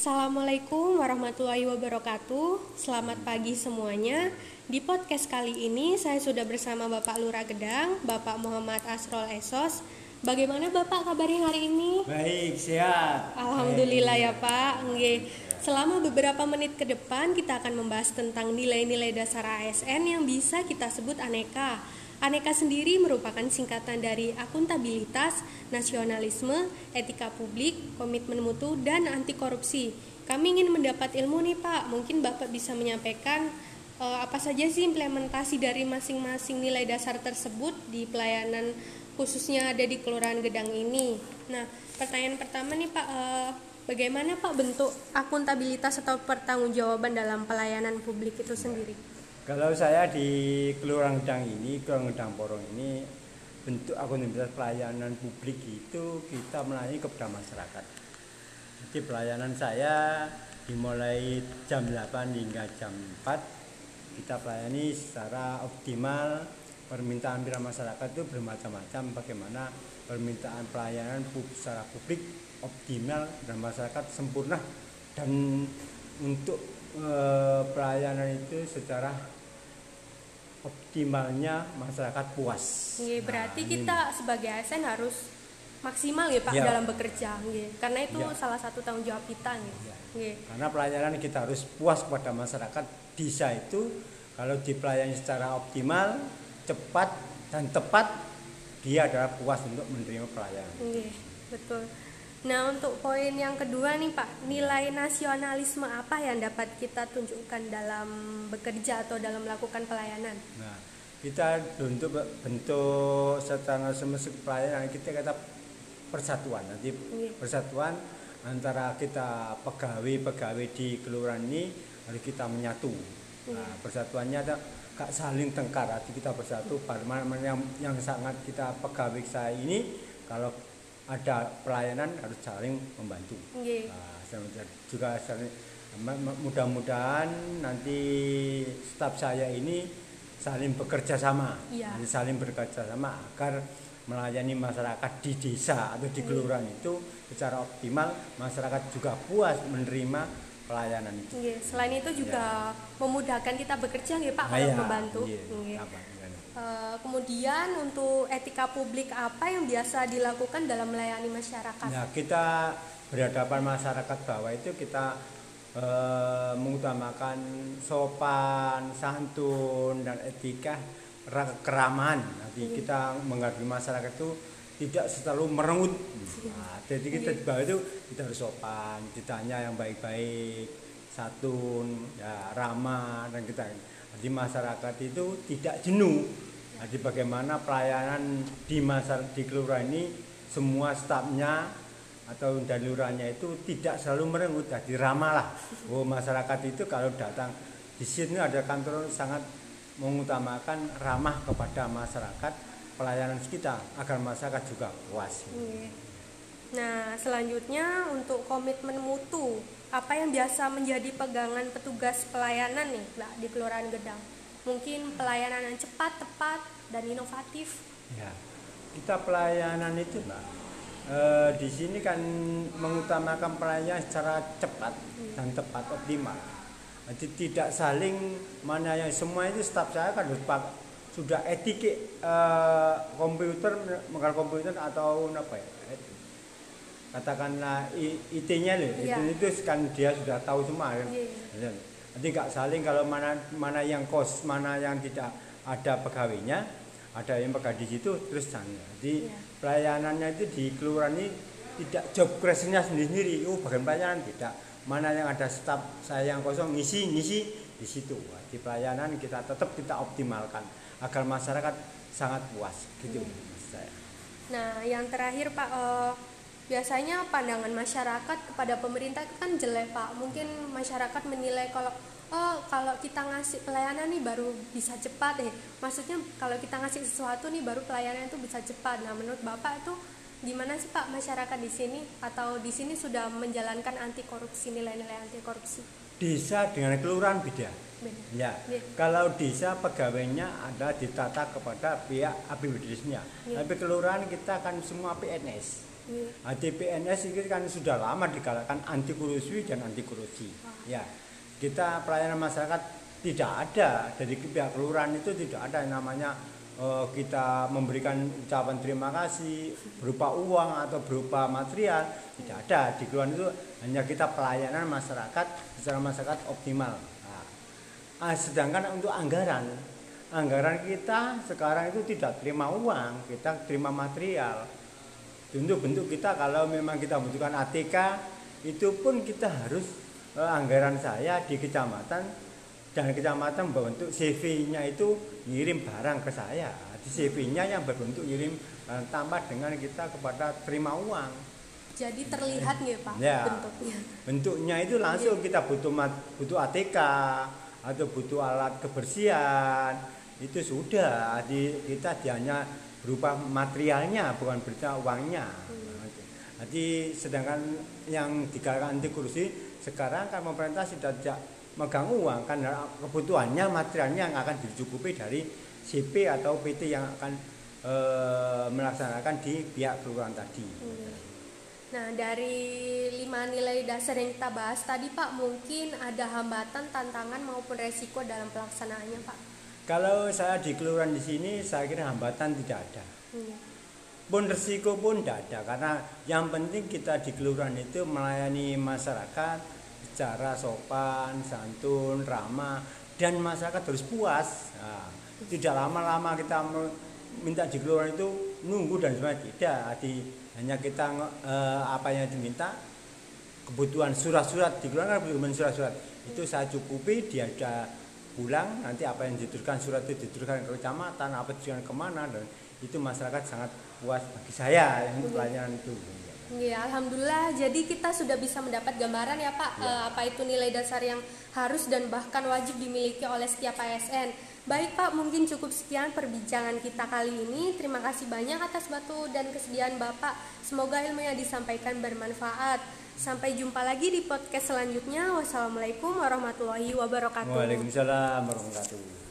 Assalamualaikum warahmatullahi wabarakatuh. Selamat pagi semuanya. Di podcast kali ini saya sudah bersama Bapak Lurah Gedang, Bapak Muhammad Asrol Esos. Bagaimana Bapak kabarnya hari ini? Baik, sehat. Alhamdulillah ya Pak. Nggih. Selama beberapa menit ke depan kita akan membahas tentang nilai-nilai dasar ASN yang bisa kita sebut aneka. Aneka sendiri merupakan singkatan dari akuntabilitas, nasionalisme, etika publik, komitmen mutu, dan anti korupsi. Kami ingin mendapat ilmu nih Pak, mungkin Bapak bisa menyampaikan uh, apa saja sih implementasi dari masing-masing nilai dasar tersebut di pelayanan khususnya ada di Kelurahan Gedang ini. Nah, pertanyaan pertama nih Pak, uh, bagaimana Pak bentuk akuntabilitas atau pertanggungjawaban dalam pelayanan publik itu sendiri? Kalau saya di Kelurahan Gedang ini, Kelurahan Gedang Porong ini bentuk akuntabilitas pelayanan publik itu kita melayani kepada masyarakat. Jadi pelayanan saya dimulai jam 8 hingga jam 4 kita pelayani secara optimal permintaan pihak masyarakat itu bermacam-macam bagaimana permintaan pelayanan secara publik optimal dan masyarakat sempurna dan untuk e, pelayanan itu secara optimalnya masyarakat puas. Iya, berarti nah, kita ini. sebagai ASN harus maksimal ya Pak ya. dalam bekerja, ya. karena itu ya. salah satu tanggung jawab kita. Ya. Ya. Karena pelayanan kita harus puas kepada masyarakat. Desa itu kalau dipelayani secara optimal, cepat dan tepat, dia adalah puas untuk menerima pelayanan. Iya, betul. Nah untuk poin yang kedua nih Pak, nilai nasionalisme apa yang dapat kita tunjukkan dalam bekerja atau dalam melakukan pelayanan? Nah kita untuk bentuk secara semesta pelayanan kita kata persatuan nanti yeah. persatuan antara kita pegawai-pegawai di kelurahan ini harus kita menyatu. Yeah. Nah, persatuannya ada kak saling tengkar, hati kita bersatu. Mana yang yang sangat kita pegawai saya ini kalau ada pelayanan harus saling membantu. Okay. Nah, juga mudah-mudahan nanti staf saya ini saling bekerja sama, yeah. saling bekerja sama agar melayani masyarakat di desa atau di kelurahan yeah. itu secara optimal masyarakat juga puas menerima pelayanan itu. Selain itu juga yeah. memudahkan kita bekerja ya Pak kalau yeah. membantu. Yeah. Eh, kemudian untuk etika publik apa yang biasa dilakukan dalam melayani masyarakat? Ya, kita berhadapan masyarakat bawah itu kita e, mengutamakan sopan, santun dan etika keramahan. Nanti hmm. kita menghadapi masyarakat itu tidak selalu merengut. Nah, jadi kita di bawah itu kita harus sopan, ditanya yang baik-baik, satun, ya ramah dan kita jadi masyarakat itu tidak jenuh. Jadi bagaimana pelayanan di masa di kelurahan ini semua stafnya atau dan lurahnya itu tidak selalu merenggut, jadi ramah lah. Oh masyarakat itu kalau datang di sini ada kantor sangat mengutamakan ramah kepada masyarakat pelayanan kita agar masyarakat juga puas. Iya. Nah selanjutnya untuk komitmen mutu apa yang biasa menjadi pegangan petugas pelayanan nih Mbak di Kelurahan Gedang? Mungkin pelayanan yang cepat, tepat, dan inovatif. Ya, kita pelayanan itu Mbak. E, di sini kan mengutamakan pelayanan secara cepat hmm. dan tepat, optimal. Jadi tidak saling mana yang semua itu staf saya kan harus sudah etik e, komputer, mengenal komputer atau apa ya? Katakanlah IT-nya loh, ya. itu itu kan dia sudah tahu semua. Ya. Ya. Nanti nggak saling kalau mana mana yang kos, mana yang tidak ada pegawainya, ada yang pegawai di situ terus sana. Jadi ya. pelayanannya itu di kelurahan ini tidak job creation-nya sendiri-sendiri. Oh, bagian pelayanan tidak. Mana yang ada staf saya yang kosong ngisi ngisi di situ. Di pelayanan kita tetap kita optimalkan agar masyarakat sangat puas gitu hmm. saya. Nah, yang terakhir Pak uh, biasanya pandangan masyarakat kepada pemerintah itu kan jelek pak. Mungkin masyarakat menilai kalau oh kalau kita ngasih pelayanan nih baru bisa cepat deh. Maksudnya kalau kita ngasih sesuatu nih baru pelayanan itu bisa cepat. Nah menurut bapak itu gimana sih pak masyarakat di sini? Atau di sini sudah menjalankan anti korupsi nilai-nilai anti korupsi? Desa dengan kelurahan beda, beda. Ya. ya kalau desa pegawainya ada ditata kepada pihak APBDes-nya ya. tapi kelurahan kita kan semua PNS Nah, TPNS ini kan sudah lama digalakkan anti korupsi dan anti korupsi. Ya, kita pelayanan masyarakat tidak ada dari pihak kelurahan itu tidak ada yang namanya eh, kita memberikan ucapan terima kasih berupa uang atau berupa material tidak ada di kelurahan itu hanya kita pelayanan masyarakat secara masyarakat optimal. Nah, ah, sedangkan untuk anggaran anggaran kita sekarang itu tidak terima uang, kita terima material. Untuk bentuk kita kalau memang kita butuhkan ATK, itu pun kita harus eh, anggaran saya di kecamatan dan kecamatan berbentuk CV-nya itu ngirim barang ke saya. Di CV-nya yang berbentuk ngirim eh, tambah dengan kita kepada terima uang. Jadi terlihat nggak Pak Ya. bentuknya? Bentuknya itu langsung kita butuh butuh ATK atau butuh alat kebersihan itu sudah di kita hanya berupa materialnya bukan berupa uangnya. Jadi sedangkan yang dikatakan anti korupsi sekarang kan pemerintah sudah tidak megang uang karena kebutuhannya materialnya yang akan dicukupi dari CP atau PT yang akan eh, melaksanakan di pihak kelurahan tadi. Nah, dari lima nilai dasar yang kita bahas tadi Pak, mungkin ada hambatan, tantangan maupun resiko dalam pelaksanaannya Pak. Kalau saya di kelurahan di sini, saya kira hambatan tidak ada. Iya. Pun resiko pun tidak ada, karena yang penting kita di kelurahan itu melayani masyarakat secara sopan, santun, ramah, dan masyarakat harus puas. Nah, tidak lama-lama kita minta di kelurahan itu nunggu dan sebagainya tidak. Di, hanya kita eh, apa yang diminta, kebutuhan surat-surat di kelurahan kan kebutuhan surat-surat itu saya cukupi dia ada pulang nanti apa yang dituliskan surat itu dituliskan ke kecamatan apa dituliskan ke mana dan itu masyarakat sangat puas bagi saya yang pelayanan itu Iya, alhamdulillah. Jadi kita sudah bisa mendapat gambaran ya Pak, Ya. eh, apa itu nilai dasar yang harus dan bahkan wajib dimiliki oleh setiap ASN. Baik Pak, mungkin cukup sekian perbincangan kita kali ini. Terima kasih banyak atas batu dan kesediaan Bapak. Semoga ilmu yang disampaikan bermanfaat. Sampai jumpa lagi di podcast selanjutnya. Wassalamualaikum warahmatullahi wabarakatuh. Waalaikumsalam warahmatullahi wabarakatuh